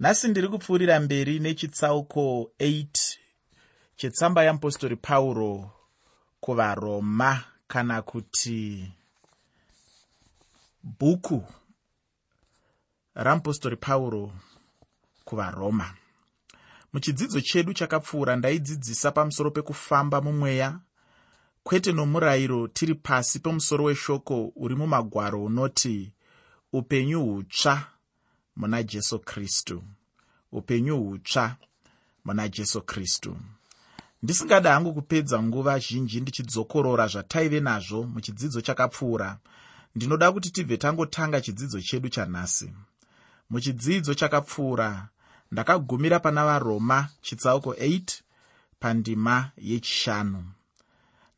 nhasi ndiri kupfuurira mberi nechitsauko 8 chetsamba yeapostori pauro kuvaroma kana kuti bhuku ramupostori pauro kuvaroma. Muchidzidzo chedu chakapfuura ndaidzidzisa pamusoro pekufamba mumweya kwete nomurayiro tiri pasi pemusoro weshoko uri mumagwaro unoti upenyu hutsva muna jesu kristu. Upenyu hutsva muna jesu kristu. Ndisingada hangu kupedza nguva zhinji ndichidzokorora zvataive nazvo muchidzidzo chakapfuura. Ndinoda kuti tibve tangotanga chidzidzo chedu chanhasi. Muchidzidzo chakapfuura ndakagumira pana varoma chitsauko 8 pandima yechishanu.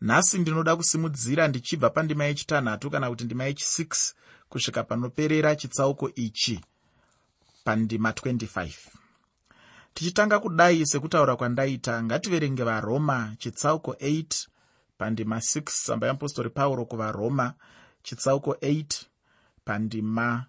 Nhasi ndinoda kusimudzira ndichibva pandima yechitanhatu kana kuti ndima yechi6 kusvika panoperera chitsauko ichi pandima 25 tichitanga kudai sekutaura kwandaita ngativerenge varoma chitsauko 8 pandima 6 tsamba yeapostori pauro kuvaroma chitsauko 8 pandima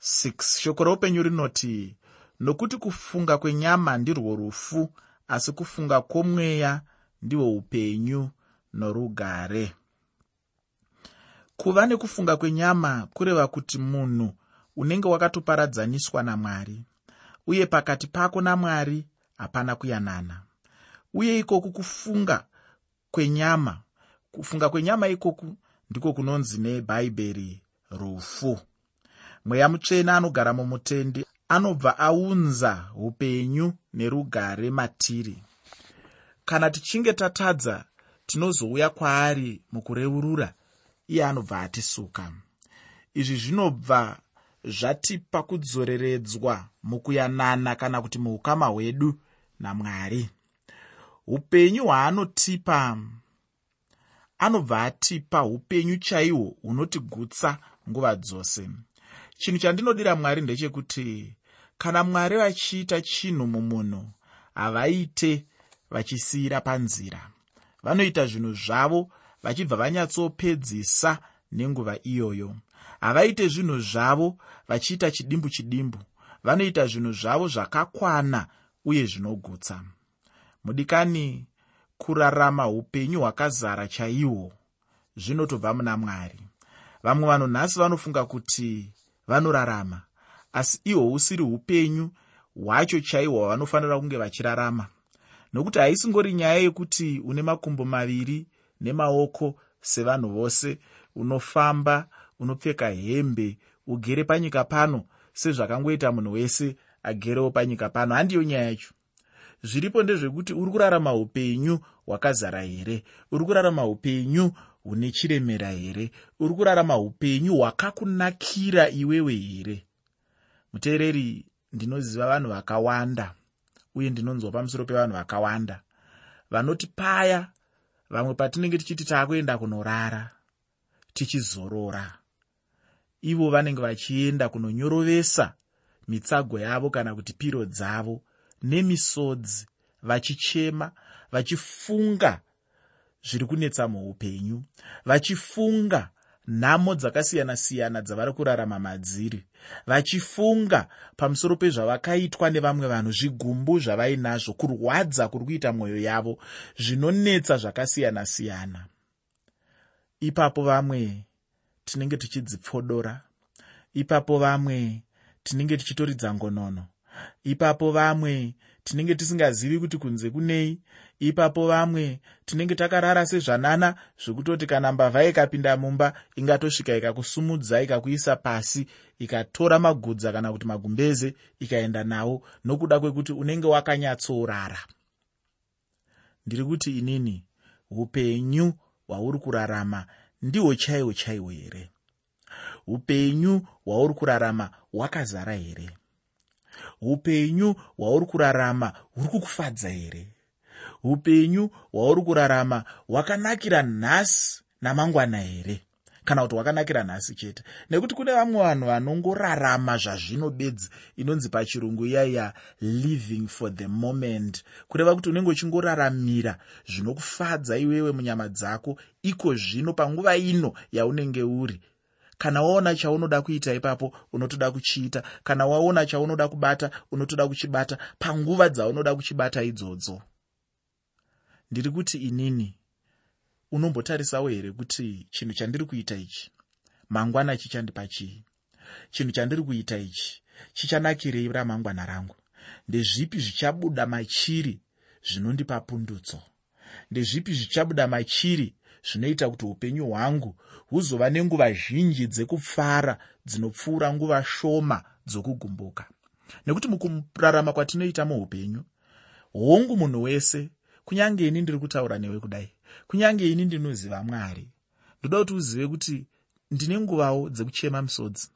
6 shoko roupenyu rinoti nokuti kufunga kwenyama ndirwo rufu asi kufunga kwomweya ndihwo upenyu norugare. Kuva nekufunga kwenyama kureva kuti munhu unenge wakatoparadzaniswa namwari uye pakati pako namwari hapana kuyanana. Uye ikoku kufunga kwenyama kufunga kwenyama ikoku ndiko kunonzi nebhaibheri rufu. Mweya mutsvene anogara mumutendi anobva aunza upenyu nerugare matiri. Kana tichinge tatadza tinozouya kwaari mukureurura iye anobva atisuka. Izvi zvinobva zvatipa kudzoreredzwa mukuyanana kana kuti muukama hwedu namwari. Upenyu hwaanotipa anobva atipa upenyu chaihwo hunotigutsa nguva dzose. Chinhu chandinodira mwari ndechekuti kana mwari vachiita chinhu mumunhu havaite vachisiyira panzira. Vanoita zvinhu zvavo vachibva vanyatsopedzisa nenguva iyoyo havaite zvinhu zvavo vachiita chidimbu chidimbu vanoita zvinhu zvavo zvakakwana uye zvinogutsa. Mudikani kurarama upenyu hwakazara chaihwo zvinotobva muna mwari. Vamwe vanhu nhasi vanofunga kuti vanorarama asi ihwo usiri upenyu hwacho chaihwo hwavanofanira kunge vachirarama. Nokuti haisingori nyaya yekuti une makumbo maviri nemaoko sevanhu vose unofamba unopfeka hembe ugere panyika pano sezvakangoita munhu wese agerewo panyika pano. Handiyo nyaya yacho. Zviripo ndezvekuti uri kurarama upenyu hwakazara here? Uri kurarama upenyu hune chiremera here? Uri kurarama upenyu hwakakunakira iwewe here? Muteereri ndinoziva vanhu vakawanda uye ndinonzwa pamusoro pevanhu vakawanda. Vanoti paya vamwe patinenge tichiti taakuenda kunorara tichizorora ivo vanenge vachienda kunonyorovesa mitsago yavo kana kuti piro dzavo nemisodzi vachichema vachifunga zviri kunetsa muupenyu vachifunga nhamo dzakasiyana-siyana dzavari kurarama madziri vachifunga pamusoro pezvavakaitwa nevamwe vanhu zvigumbu zvavainazvo kurwadza kuri kuita mwoyo yavo zvinonetsa zvakasiyana-siyana. Ipapo vamwe tinenge tichidzipfodora. Ipapo vamwe tinenge tichitoridza ngonono. Ipapo vamwe tinenge tisingazivi kuti kunze kunei. Ipapo vamwe tinenge takarara sezvanana zvekutoti kana mbavha ikapinda mumba ingatosvika ikakusumudza ikakuisa pasi ikatora magudza kana kuti magumbeze ikaenda nawo nokuda kwekuti unenge wakanyatsorara ndiri kuti inini upenyu hwauri kurarama ndihwo chaihwo chaihwo here? Upenyu hwauri kurarama hwakazara here? Upenyu hwauri kurarama huri kukufadza here? Upenyu hwauri kurarama hwakanakira nhasi namangwana here kana kuti hwakanakira nhasi chete. Nekuti kune vamwe vanhu vanongorarama zvazvino bedzi inonzi pachirungu iyaiya living for the moment. Kureva kuti unenge uchingoraramira zvinokufadza iwewe munyama dzako iko zvino panguva ino yaunenge uri. Kana waona chaunoda kuita ipapo unotoda kuchiita. Kana waona chaunoda kubata unotoda kuchibata. Panguva dzaunoda kuchibata idzodzo. Ndiri kuti inini unombotarisawo here kuti chinhu chandiri kuita ichi? Mangwana chichandipa chii chinhu chandiri kuita ichi? Chichanakirei ramangwana rangu. Ndezvipi zvichabuda machiri zvinondipa pundutso? Ndezvipi zvichabuda machiri zvinoita kuti upenyu hwangu huzova nenguva zhinji dzekufara dzinopfuura nguva shoma dzokugumbuka? Nekuti mukurarama kwatinoita muupenyu hongu munhu wese kunyange ini ndiri kutaura newe kudai kunyange ini ndinoziva mwari. Ndoda kuti uzive kuti ndine nguvawo dzekuchema misodzi.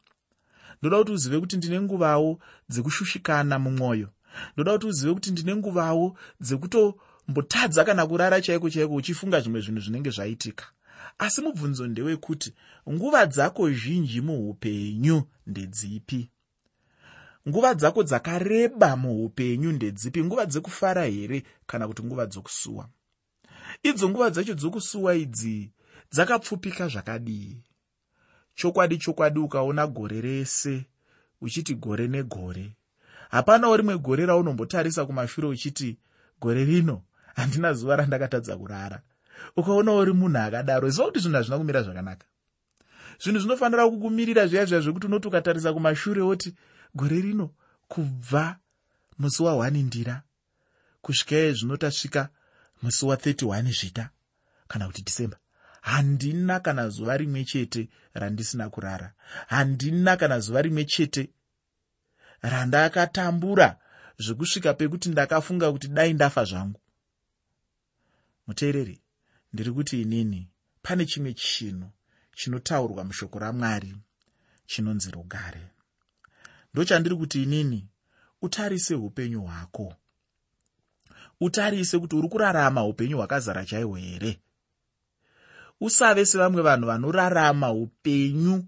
Ndoda kuti uzive kuti ndine nguvawo dzekushushikana mumwoyo. Ndoda kuti uzive kuti ndine nguvawo dzekutombotadza kana kurara chaiko chaiko uchifunga zvimwe zvinhu zvinenge zvaitika. Asi mubvunzo ndewekuti nguva dzako zhinji muupenyu ndedzipi? Nguva dzako dzakareba muupenyu ndedzipi? Nguva dzekufara here kana kuti nguva dzokusuwa idzo nguva dzacho dzokusuwa idzi dzakapfupika zvakadii chokwadi chokwadi ukaona gore rese uchiti gore negore. Hapanawo rimwe gore raunombotarisa kumashure uchiti gore rino handina zuva randakatadza kurara. Ukaonawo ri munhu akadaro ziva kuti zvinhu hazvina kumira zvakanaka. Zvinhu zvinofanira kukumirira zviya zviya zvekuti unoti ukatarisa kumashure woti gore rino kubva musi wa1 ndira kusvika yezvino tasvika musi wa31 zvita kana kuti dhisemba handina kana zuva rimwe chete randisina kurara. Handina kana zuva rimwe chete randakatambura zvekusvika pekuti ndakafunga kuti dai ndafa zvangu. Muteereri ndiri kuti inini pane chimwe chinhu chinotaurwa mushoko ramwari chinonzi rugare. Ndochandiri kuti inini utarise upenyu hwako utarise kuti uri kurarama upenyu hwakazara chaihwo here? Usave sevamwe vanhu vanorarama upenyu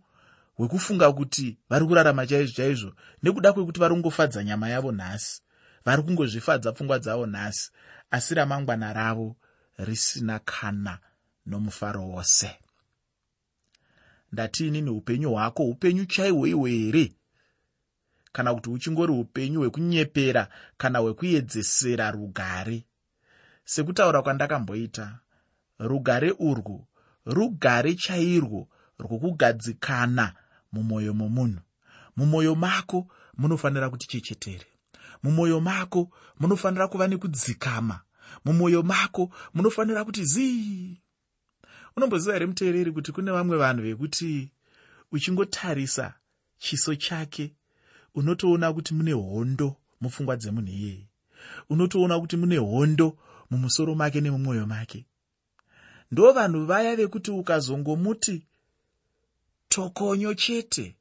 hwekufunga kuti vari kurarama chaizvo chaizvo nekuda kwekuti vari kungofadza nyama yavo nhasi vari kungozvifadza pfungwa dzavo nhasi asi ramangwana ravo risina kana nomufaro wose. Ndatiinini upenyu hwako upenyu chaihwo ihwo here kana kuti uchingori upenyu hwekunyepera kana hwekuedzesera rugare. Sekutaura kwandakamboita rugare urwu rugare chairwo rwokugadzikana mumwoyo momunhu. Mumwoyo mako munofanira kuti chechetere. Mumwoyo mako munofanira kuva nekudzikama. Mumwoyo mako munofanira kuti zii. Unomboziva here muteereri kuti kune vamwe vanhu vekuti uchingotarisa chiso chake unotoona kuti mune hondo mupfungwa dzemunhu iyeye unotoona kuti mune hondo mumusoro make nemumwoyo make. Ndo vanhu vaya vekuti ukazongomuti tokonyo chete.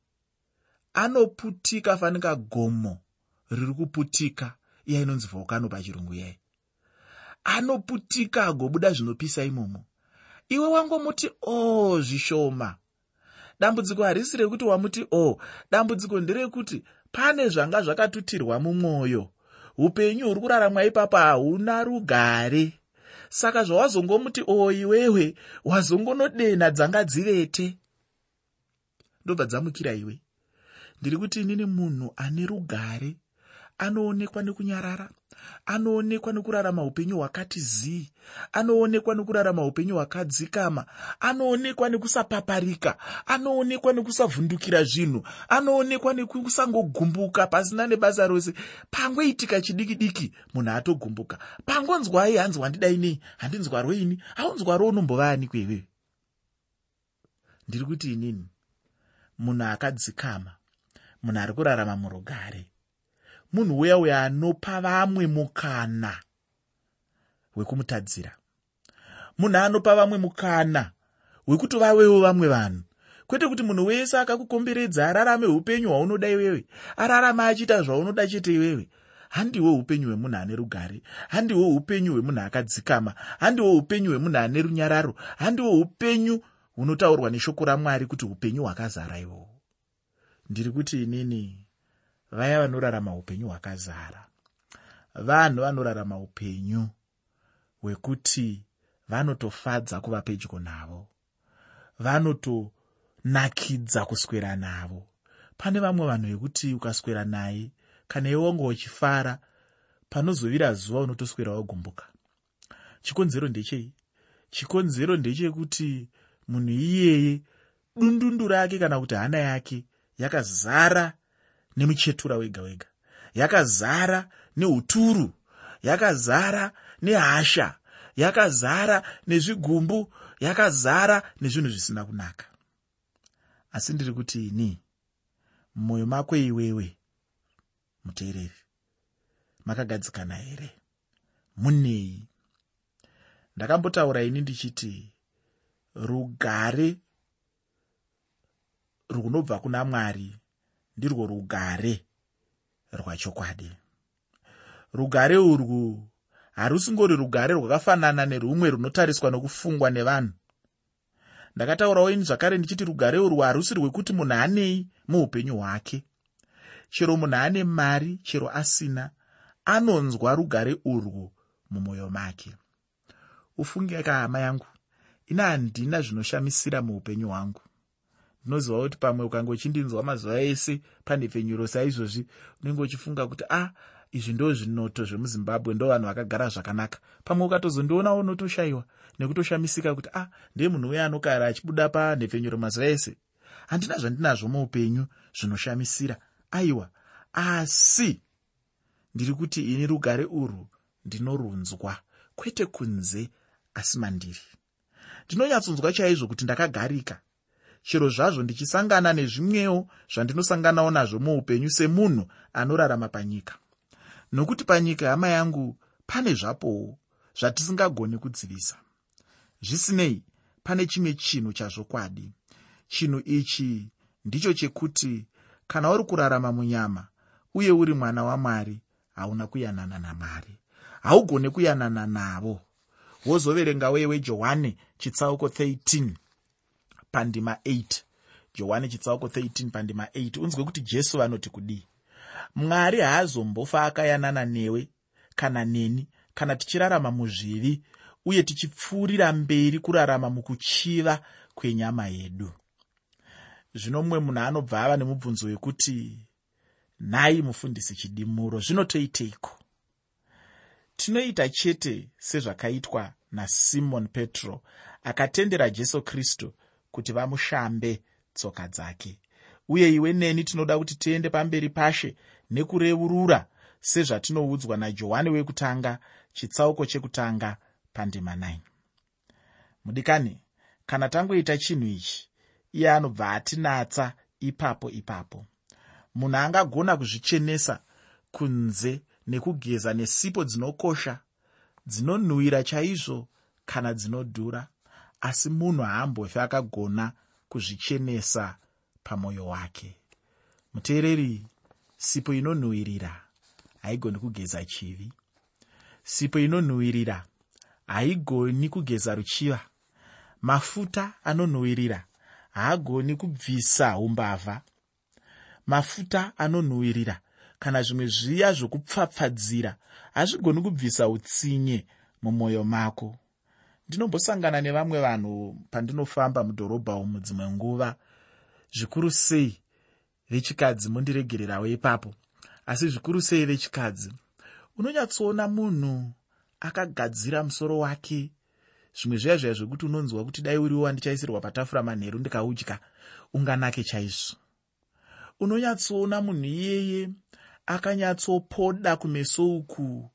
Anoputika fanika gomo riri kuputika iya inonzi vhokano pachirungu yai anoputika agobuda zvinopisa imomo. Iwe wangomuti o oh, zvishoma. Dambudziko harisi rekuti wamuti o oh, dambudziko nderekuti pane zvanga zvakatutirwa mumwoyo. Upenyu huri kuraramwa ipapo hauna rugare. Saka zvawazongomuti o iwewe wazongonodena dzanga dzivete. Ndobva dzamukira iwe. Ndiri kuti inini munhu ane rugare anoonekwa nekunyarara anoonekwa nekurarama upenyu hwakati zii? Anoonekwa nekurarama upenyu hwakadzikama? Anoonekwa nekusapaparika? Anoonekwa nekusavhundukira zvinhu? Anoonekwa nekusangogumbuka pasina nebasa rose? Pangoitika chidiki diki munhu atogumbuka. Pangonzwai hanzi wandidai nei? Handinzwarweini aunzwaro unombovani kweve ndiri kuti inini munhu akadzikama munhu ari kurarama murugare munhu uya uyo anopa vamwe mukana wekumutadzira munhu anopa vamwe mukana wekuti vavewo vamwe vanhu. Kwete kuti munhu wese akakukomberedza ararame upenyu hwaunoda iwewe ararame achiita zvaunoda chete iwewe handiwo upenyu hwemunhu ane rugare handiwo upenyu hwemunhu akadzikama handiwo upenyu hwemunhu ane runyararo handiwo upenyu hunotaurwa neshoko ramwari kuti upenyu hwakazara ihwohwo ndiri kuti inini vaya vanorarama upenyu hwakazara. Vanhu vanorarama upenyu hwekuti vanotofadza kuva pedyo navo. Vanotoziva kunakidza kuswera navo. Pane vamwe vanhu vekuti ukaswera naye kana iwe wange uchifara panozovira zuva unotoswera wagumbuka. Chikonzero ndechei? Chikonzero ndechekuti munhu iyeye dundundu rake kana kuti hana yake yakazara nemuchetura wega wega. Yakazara neuturu yakazara nehasha yakazara nezvigumbu yakazara nezvinhu zvisina kunaka. Asi ndiri kuti ini mumwoyo mako iwewe muteereri makagadzikana here? Munei? Ndakambotaura ini ndichiti rugare runobva kuna mwari ndirwo rugare rwachokwadi. Rugare urwu harusingori rugare rwakafanana nerumwe runotariswa nokufungwa nevanhu. Ndakataurawo ini zvakare ndichiti rugare urwu harusi rwekuti munhu anei muupenyu hwake. Chero munhu ane mari chero asina anonzwa rugare urwu mumwoyo make. Ufunge kahama yangu ina handina zvinoshamisira muupenyu hwangu ndinoziva kuti pamwe ukange uchindinzwa mazuva ese panhepfenyuro saizvozvi unenge uchifunga kuti a ah, izvi ndo zvinoto zvemuzimbabwe ndo vanhu vakagara zvakanaka. Pamwe ukatozondionawo notoshayiwa nekutoshamisika kuti a ah, ndee munhu uya anogara achibuda panhepfenyuro mazuva ese. Handina zvandinazvo muupenyu zvinoshamisira. Aiwa asi ndiri kuti ini rugare urwu ndinorunzwa kwete kunze asi mandiri. Ndinonyatsonzwa chaizvo kuti ndakagarika chero zvazvo ndichisangana nezvimwewo zvandinosanganawo nazvo muupenyu semunhu anorarama panyika. Nokuti panyika hama yangu pane zvapowo zvatisingagoni kudzivisa. Zvisinei pane chimwe chinhu chazvokwadi. Chinhu ichi ndicho chekuti kana uri kurarama munyama uye uri mwana wamwari hauna kuyanana namwari. Haugone kuyanana navo. Wozoverenga wewe johani chitsauko 13 pandima 8 johani chitsauko 13 pandima 8 unzwe kuti jesu vanoti kudii? Mwari haazombofa akayanana newe kana neni kana tichirarama muzvivi uye tichipfuurira mberi kurarama mukuchiva kwenyama yedu. Zvino mumwe munhu anobva ava nemubvunzo wekuti nhai mufundisi chidimuro zvinotoiteiko tinoita chete sezvakaitwa nasimon petro akatendera jesu kristu kuti vamushambe tsoka dzake. Uye iwe neni tinoda kuti tiende pamberi pashe nekureurura sezvatinoudzwa najohani wekutanga chitsauko chekutanga pandima 9 mudikani kana tangoita chinhu ichi iye anobva atinatsa ipapo ipapo. Munhu angagona kuzvichenesa kunze nekugeza nesipo dzinokosha dzinonhuhwira chaizvo kana dzinodhura asi munhu haambofi akagona kuzvichenesa pamwoyo wake. Muteereri sipo inonhuhwirira haigoni kugeza chivi. Sipo inonhuhwirira haigoni kugeza ruchiva. Mafuta anonhuhwirira haagoni kubvisa umbavha mafuta anonhuhwirira kana zvimwe zviya zvokupfapfadzira hazvigoni kubvisa utsinye mumwoyo mako ndinombosangana nevamwe vanhu pandinofamba mudhorobha umu dzimwe nguva zvikuru sei vechikadzi mondiregererawo ipapo asi zvikuru sei vechikadzi unonyatsoona munhu akagadzira musoro wake. Zvimwe zviya zviya zvekuti unonzwa kuti dai uriwo wandichaisirwa patafura manheru ndikaudya unganake chaizvo. Unonyatsoona munhu iyeye akanyatsopoda kumeso uku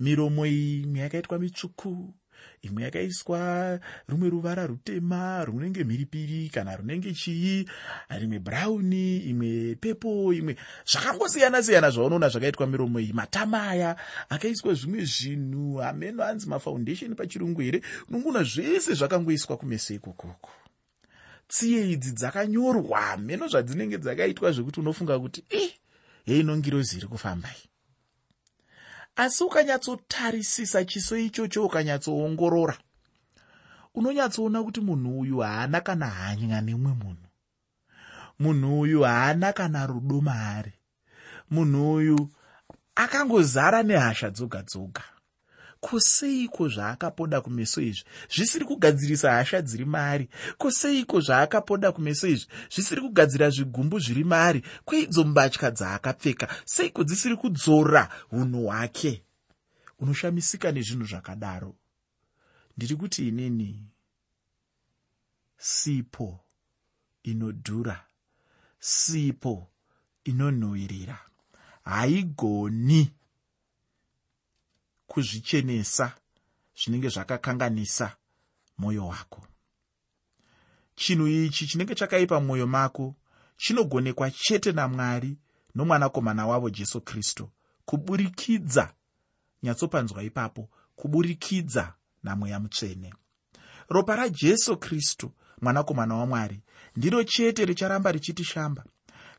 miromo iyi imwe yakaitwa mitsvuku imwe yakaiswa rumwe ruvara rutema runenge mhiripiri kana runenge chii rimwe bhurauni imwe pepo imwe zvakangosiyana-siyana zvaunoona zvakaitwa miromo iyi. Matama aya akaiswa zvimwe zvinhu hameno hanzi mafoundation pachirungu here. Unongoona zvese zvakangoiswa kumeso ikokoko. Tsiye idzi dzakanyorwa mheno zvadzinenge dzakaitwa zvekuti unofunga kuti i yeinongirozi iri kufambai asi ukanyatsotarisisa chiso ichocho ukanyatsoongorora unonyatsoona kuti munhu uyu haana kana hanya nemumwe munhu. Munhu uyu haana kana rudo maari. Munhu uyu akangozara nehasha dzoga dzoga koseiko zvaakapoda kumeso izvi? Zvisiri kugadzirisa hasha dziri maari koseiko zvaakapoda kumeso izvi? Zvisiri kugadzira zvigumbu zviri maari kweidzo mbatya dzaakapfeka? Seiko dzisiri kudzora unhu hwake? Unoshamisika nezvinhu zvakadaro. Ndiri kuti inini sipo inodhura sipo inonhuhwirira. Haigoni kuzvichenesa zvinenge zvakakanganisa mwoyo wako. Chinhu ichi chinenge chakaipa mumwoyo mako chinogonekwa chete namwari nomwanakomana wavo jesu kristu kuburikidza nyatsopanzwa ipapo kuburikidza namweya mutsvene. Ropa rajesu kristu mwanakomana wamwari ndiro chete richaramba richitishamba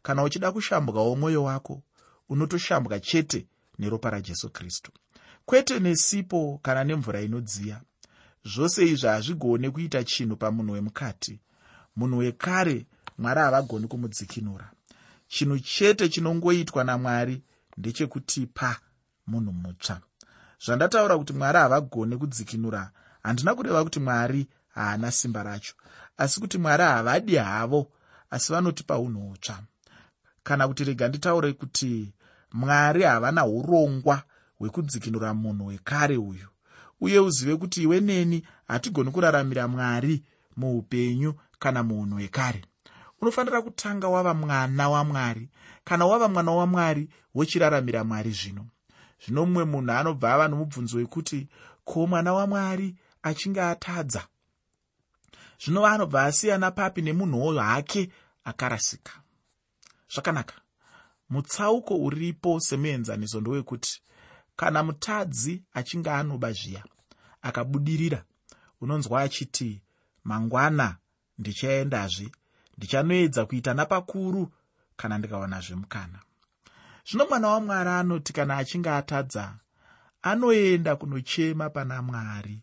kana uchida kushambwawo mwoyo wako unotoshambwa chete neropa rajesu kristu kwete nesipo kana nemvura inodziya. Zvose izvi hazvigone kuita chinhu pamunhu wemukati. Munhu wekare mwari havagoni kumudzikinura. Chinhu chete chinongoitwa namwari ndechekutipa munhu mutsva. Zvandataura kuti mwari havagoni kudzikinura handina kureva kuti mwari haana simba racho asi kuti mwari havadi havo asi vanotipa unhu hutsva kana kuti rega nditaure kuti mwari havana urongwa hwekudzikinura munhu wekare uyu. Uye uzive kuti iwe neni hatigoni kuraramira mwari muupenyu kana muunhu hwekare unofanira kutanga wava mwana wamwari kana wava mwana wamwari wochiraramira mwari zvino. Zvino mumwe munhu anobva ava nomubvunzo wekuti ko mwana wamwari achinge atadza? Zvino anobva asiyana papi nemunhuwo hake akarasika. Zvakanaka. Mutsauko uripo semuenzaniso ndowekuti kana mutadzi achinge anoba zviya akabudirira unonzwa achiti mangwana ndichaendazve. Ndichanoedza kuita napakuru kana ndikawanazve mukana zvino mwana wamwari anoti kana achinge atadza anoenda kunochema pana mwari.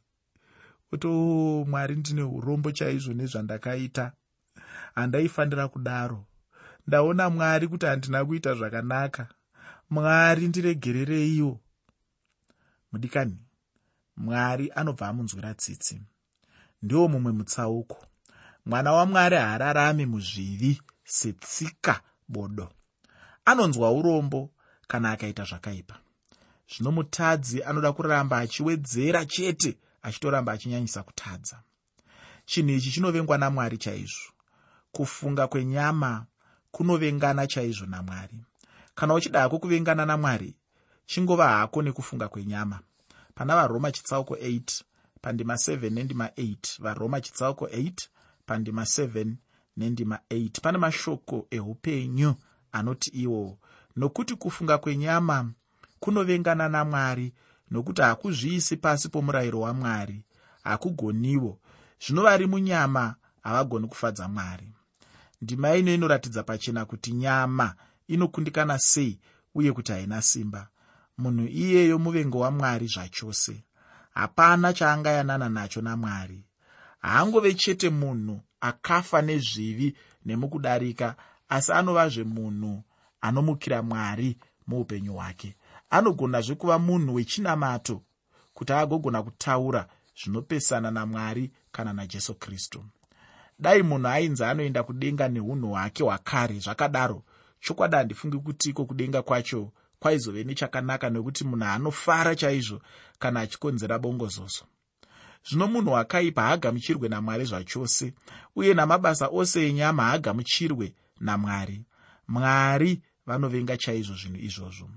Oto mwari ndine urombo chaizvo nezvandakaita. Handaifanira kudaro. Ndaona mwari kuti handina kuita zvakanaka. Mwari ndiregerereiwo mudikani mwari anobva amunzwira tsitsi. Ndiwo mumwe mutsauko. Mwana wamwari haararami muzvivi setsika bodo. Anonzwa urombo kana akaita zvakaipa. Zvino mutadzi anoda kuramba achiwedzera chete achitoramba achinyanyisa kutadza. Chinhu ichi chinovengwa namwari chaizvo. Kufunga kwenyama kunovengana chaizvo namwari. Kana uchida hako kuvengana namwari chingova hako nekufunga kwenyama. Pana varoma chitsauko 8 pandima 7 nendima 8 varoma chitsauko 8 pandima 7 nendima 8 pane mashoko eupenyu anoti iwo nokuti kufunga kwenyama kunovengana namwari nokuti hakuzviisi pasi pomurayiro wamwari hakugoniwo. Zvino vari munyama havagoni kufadza mwari. Ndima ino inoratidza pachena kuti nyama inokundikana sei uye kuti haina simba munhu iyeyo muvengo wamwari zvachose. Hapana chaangayanana nacho namwari. Haangove chete munhu akafa nezvivi nemukudarika asi anovazve munhu anomukira mwari muupenyu hwake. Anogonazve kuva munhu wechinamato kuti agogona kutaura zvinopesana namwari kana najesu kristu. Dai munhu ainzi anoenda kudenga neunhu hwake hwakare zvakadaro. Chokwadi handifungi kuti iko kudenga kwacho kwaizove nechakanaka nekuti munhu anofara chaizvo kana achikonzera bongozozo zvino munhu akaipa haagamuchirwe namwari zvachose uye namabasa ose enyama haagamuchirwe namwari. Mwari vanovenga chaizvo zvinhu izvozvo.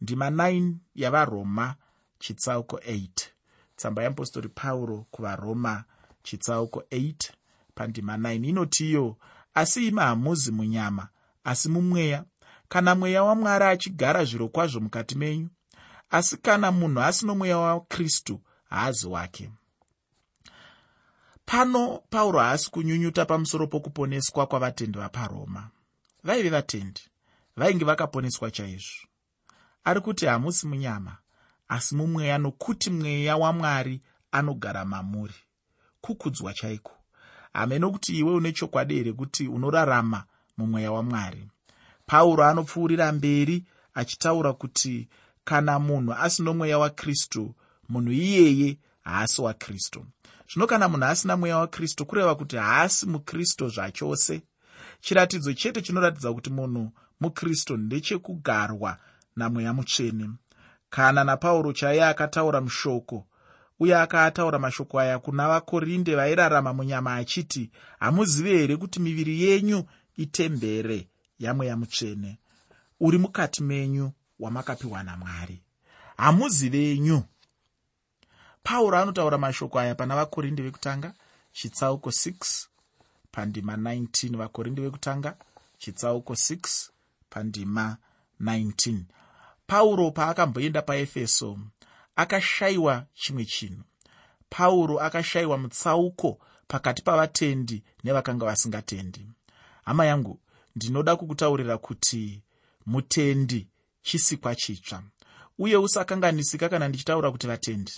Ndima 9 yavaroma chitsauko 8 tsamba yeapostori pauro kuvaroma chitsauko 8 pandima 9 inoti iyo asi imi hamuzi munyama asi mumweya kana mweya wamwari achigara zviro kwazvo mukati menyu asi kana munhu asino mweya wakristu haazi wake. Pano pauro haasi kunyunyuta pamusoro pokuponeswa kwavatendi vaparoma vaive vatendi vainge vakaponeswa chaizvo. Ari kuti hamusi munyama asi mumweya nokuti mweya wamwari anogara mamuri. Kukudzwa chaiko? Hame nokuti iwe une chokwadi here kuti unorarama mumweya wamwari pauro anopfuurira mberi achitaura kuti kana munhu asino mweya wakristu munhu iyeye haasi wakristu. Zvino kana munhu asina mweya wakristu kureva kuti haasi mukristu zvachose chiratidzo chete chinoratidza kuti munhu mukristu ndechekugarwa namweya mutsvene. Kana napauro chaiye akataura mushoko uye akaataura mashoko aya kuna vakorinde vairarama munyama achiti hamuzivi here kuti miviri yenyu itembere yamweya mutsvene uri mukati menyu wamakapiwa namwari. Hamuzi venyu. Pauro anotaura mashoko aya pana vakorinde vekutanga chitsauko 6 pandima 19 vakorinde vekutanga chitsauko 6 pandima 19 pauro paakamboenda paefeso akashayiwa chimwe chinhu. Pauro akashayiwa mutsauko pakati pavatendi nevakanga vasingatendi. Hama yangu ndinoda kukutaurira kuti mutendi chisikwa chitsva uye usakanganisika kana ndichitaura kuti vatendi.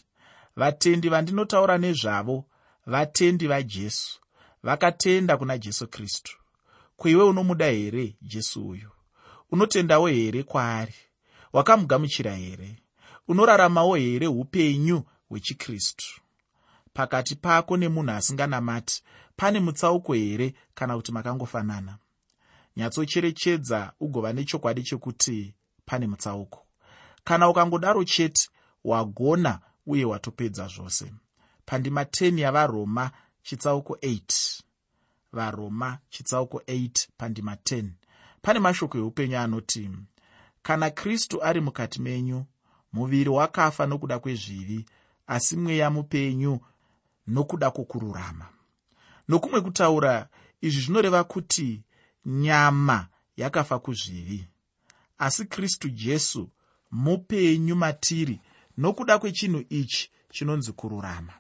Vatendi vandinotaura nezvavo vatendi vajesu vakatenda kuna jesu kristu. Kuiwe unomuda here jesu uyu? Unotendawo here kwaari? Wakamugamuchira here? Unoraramawo here upenyu hwechikristu? Pakati pako nemunhu asinganamati pane mutsauko here kana kuti makangofanana nyatsocherechedza ugova nechokwadi chekuti pane mutsauko. Kana ukangodaro chete wagona uye watopedza zvose. Pandima 10 yavaroma chitsauko 8 varoma chitsauko 8 pandima 10 pane mashoko eupenyu anoti kana kristu ari mukati menyu muviri wakafa nokuda kwezvivi asi mweya mupenyu nokuda kwokururama. Nokumwe kutaura izvi zvinoreva kuti nyama yakafa kuzvivi. Asi kristu jesu mupenyu matiri nokuda kwechinhu ichi chinonzi kururama.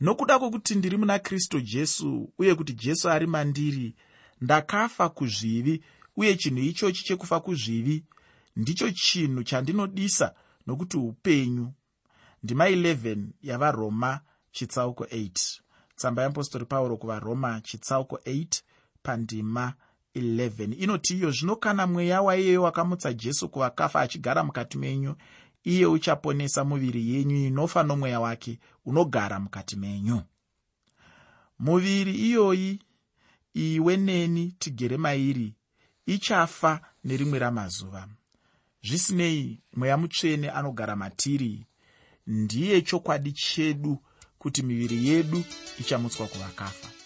Nokuda kwokuti ndiri muna kristu jesu uye kuti jesu ari mandiri ndakafa kuzvivi uye chinhu ichochi chekufa kuzvivi ndicho chinhu chandinodisa nokuti upenyu. Ndima 11 yavaroma chitsauko 8 tsamba yeapostori pauro kuvaroma chitsauko 8 pandima 11 inoti iyo zvino kana mweya waiyeyo wakamutsa jesu kuvakafa achigara mukati menyu iye uchaponesa muviri yenyu inofa nomweya wake unogara mukati menyu. Muviri iyoyi iwe neni tigere mairi ichafa nerimwe ramazuva. Zvisinei mweya mutsvene anogara matiri ndiye chokwadi chedu kuti miviri yedu ichamutswa kuvakafa